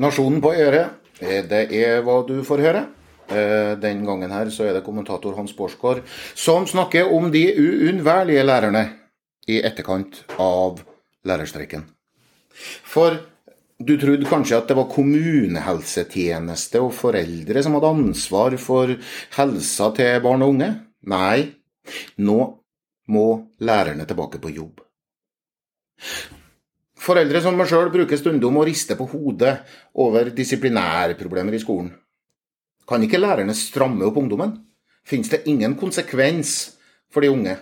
Nasjonen på øret, eh, det er hva du får høre. Eh, den gangen her så er det kommentator Hans Borsgaard som snakker om de uunnværlige lærerne i etterkant av lærerstreiken. For du trodde kanskje at det var kommunehelsetjeneste og foreldre som hadde ansvar for helsa til barn og unge? Nei, nå må lærerne tilbake på jobb. Foreldre som meg sjøl bruker stundom å riste på hodet over disiplinærproblemer i skolen. Kan ikke lærerne stramme opp ungdommen? Fins det ingen konsekvens for de unge?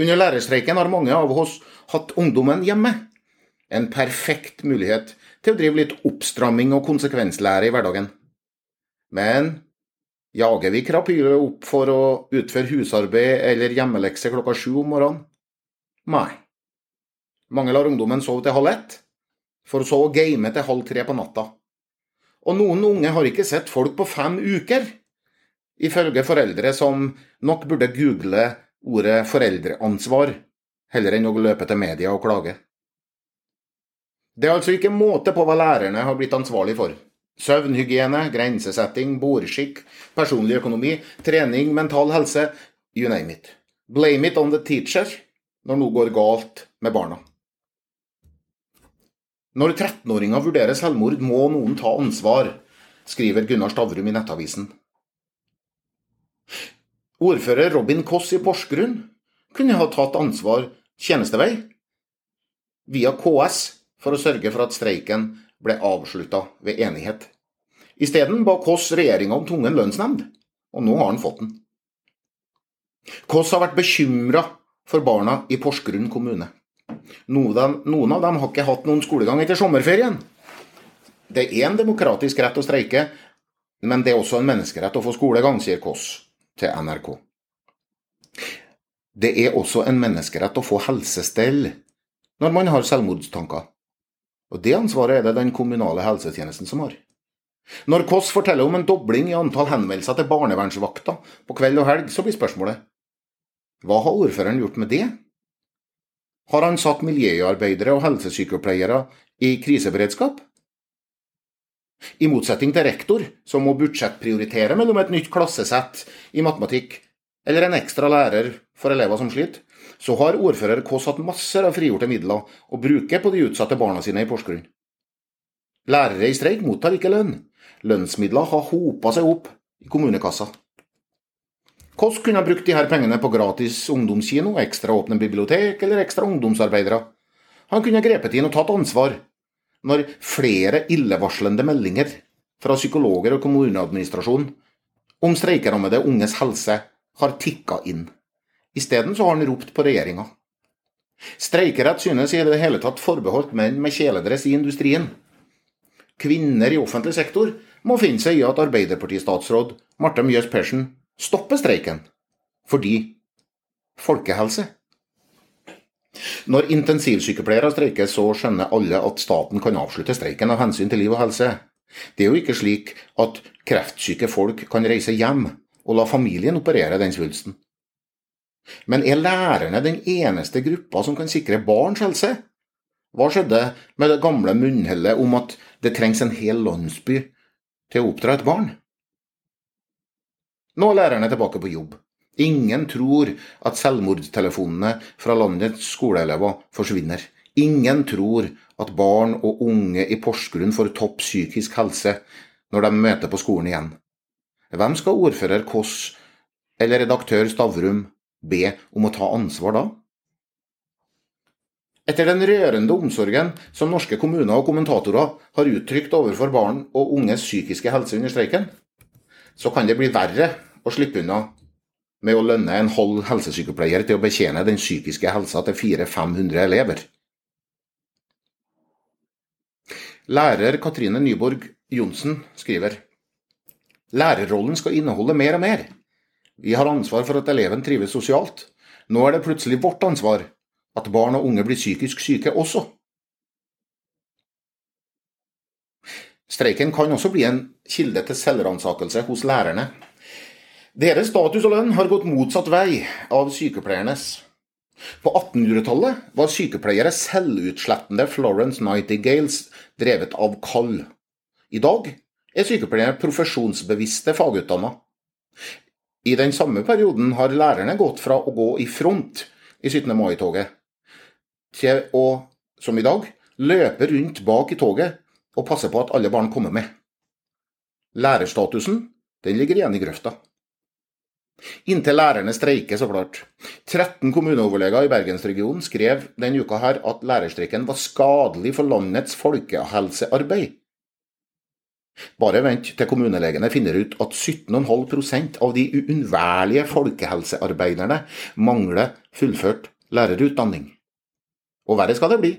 Under lærerstreiken har mange av oss hatt ungdommen hjemme. En perfekt mulighet til å drive litt oppstramming og konsekvenslære i hverdagen. Men jager vi krapylet opp for å utføre husarbeid eller hjemmelekse klokka sju om morgenen? Nei. Mange lar ungdommen sove til halv ett, for så å game til halv tre på natta. Og noen unge har ikke sett folk på fem uker, ifølge foreldre som nok burde google ordet foreldreansvar heller enn å løpe til media og klage. Det er altså ikke måte på hva lærerne har blitt ansvarlig for. Søvnhygiene, grensesetting, bordskikk, personlig økonomi, trening, mental helse, you name it. Blame it on the teacher når noe går galt med barna. Når 13-åringer vurderer selvmord, må noen ta ansvar, skriver Gunnar Stavrum i Nettavisen. Ordfører Robin Koss i Porsgrunn kunne ha tatt ansvar tjenestevei via KS for å sørge for at streiken ble avslutta ved enighet. Isteden ba Koss regjeringa om tvungen lønnsnemnd, og nå har han fått den. Koss har vært bekymra for barna i Porsgrunn kommune. Noen av dem har ikke hatt noen skolegang etter sommerferien. Det er en demokratisk rett å streike, men det er også en menneskerett å få skolegang, sier Kåss til NRK. Det er også en menneskerett å få helsestell når man har selvmordstanker. Og det ansvaret er det den kommunale helsetjenesten som har. Når Kåss forteller om en dobling i antall henvendelser til barnevernsvakta på kveld og helg, så blir spørsmålet hva har ordføreren gjort med det? Har han satt miljøarbeidere og helsesykepleiere i kriseberedskap? I motsetning til rektor, som må budsjettprioritere mellom et nytt klassesett i matematikk eller en ekstra lærer for elever som sliter, så har ordfører Kåss hatt masser av frigjorte midler å bruke på de utsatte barna sine i Porsgrunn. Lærere i streik mottar ikke lønn. Lønnsmidler har hopa seg opp i kommunekassa. Kåss kunne ha brukt de her pengene på gratis ungdomskino, ekstra åpne bibliotek eller ekstra ungdomsarbeidere. Han kunne ha grepet inn og tatt ansvar når flere illevarslende meldinger fra psykologer og kommuneadministrasjon om streikerammede unges helse har tikka inn. Isteden har han ropt på regjeringa. Streikerett synes i det hele tatt forbeholdt menn med kjeledress i industrien. Kvinner i offentlig sektor må finne seg i at Arbeiderpartistatsråd Marte Mjøs Persen stoppe streiken fordi folkehelse. Når intensivsykepleiere streiker, så skjønner alle at staten kan avslutte streiken av hensyn til liv og helse. Det er jo ikke slik at kreftsyke folk kan reise hjem og la familien operere den svulsten. Men er lærerne den eneste gruppa som kan sikre barns helse? Hva skjedde med det gamle munnhellet om at det trengs en hel landsby til å oppdra et barn? Nå er lærerne tilbake på jobb. Ingen tror at selvmordstelefonene fra landets skoleelever forsvinner. Ingen tror at barn og unge i Porsgrunn får topp psykisk helse når de møter på skolen igjen. Hvem skal ordfører Kåss eller redaktør Stavrum be om å ta ansvar da? Etter den rørende omsorgen som norske kommuner og kommentatorer har uttrykt overfor barn og unges psykiske helse under streiken, så kan det bli verre å slippe unna med å lønne en halv helsesykepleier til å betjene den psykiske helsa til 400-500 elever. Lærer Katrine Nyborg Johnsen skriver Lærerrollen skal inneholde mer og mer. Vi har ansvar for at eleven trives sosialt. Nå er det plutselig vårt ansvar at barn og unge blir psykisk syke også. Streiken kan også bli en kilde til selvransakelse hos lærerne. Deres status og lønn har gått motsatt vei av sykepleiernes. På 1800-tallet var sykepleiere selvutslettende Florence Nightingales drevet av kall. I dag er sykepleiere profesjonsbevisste fagutdanna. I den samme perioden har lærerne gått fra å gå i front i 17. mai-toget, til å, som i dag, løpe rundt bak i toget og passe på at alle barn kommer med. Lærerstatusen den ligger igjen i grøfta. Inntil lærerne streiker, så klart. 13 kommuneoverleger i bergensregionen skrev denne uka her at lærerstreiken var skadelig for landets folkehelsearbeid. Bare vent til kommunelegene finner ut at 17,5 av de uunnværlige folkehelsearbeiderne mangler fullført lærerutdanning. Og verre skal det bli.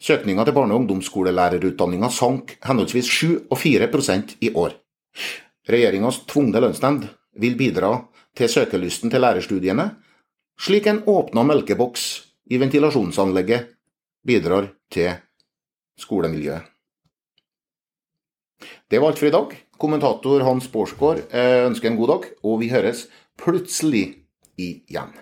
Søkninga til barne- og ungdomsskolelærerutdanninga sank henholdsvis 7 og 4 i år. Regjeringas tvungne lønnsnemnd vil bidra til søkelysten til lærerstudiene, slik en åpna melkeboks i ventilasjonsanlegget bidrar til skolemiljøet. Det var alt for i dag. Kommentator Hans Borsgaard ønsker en god dag, og vi høres plutselig igjen.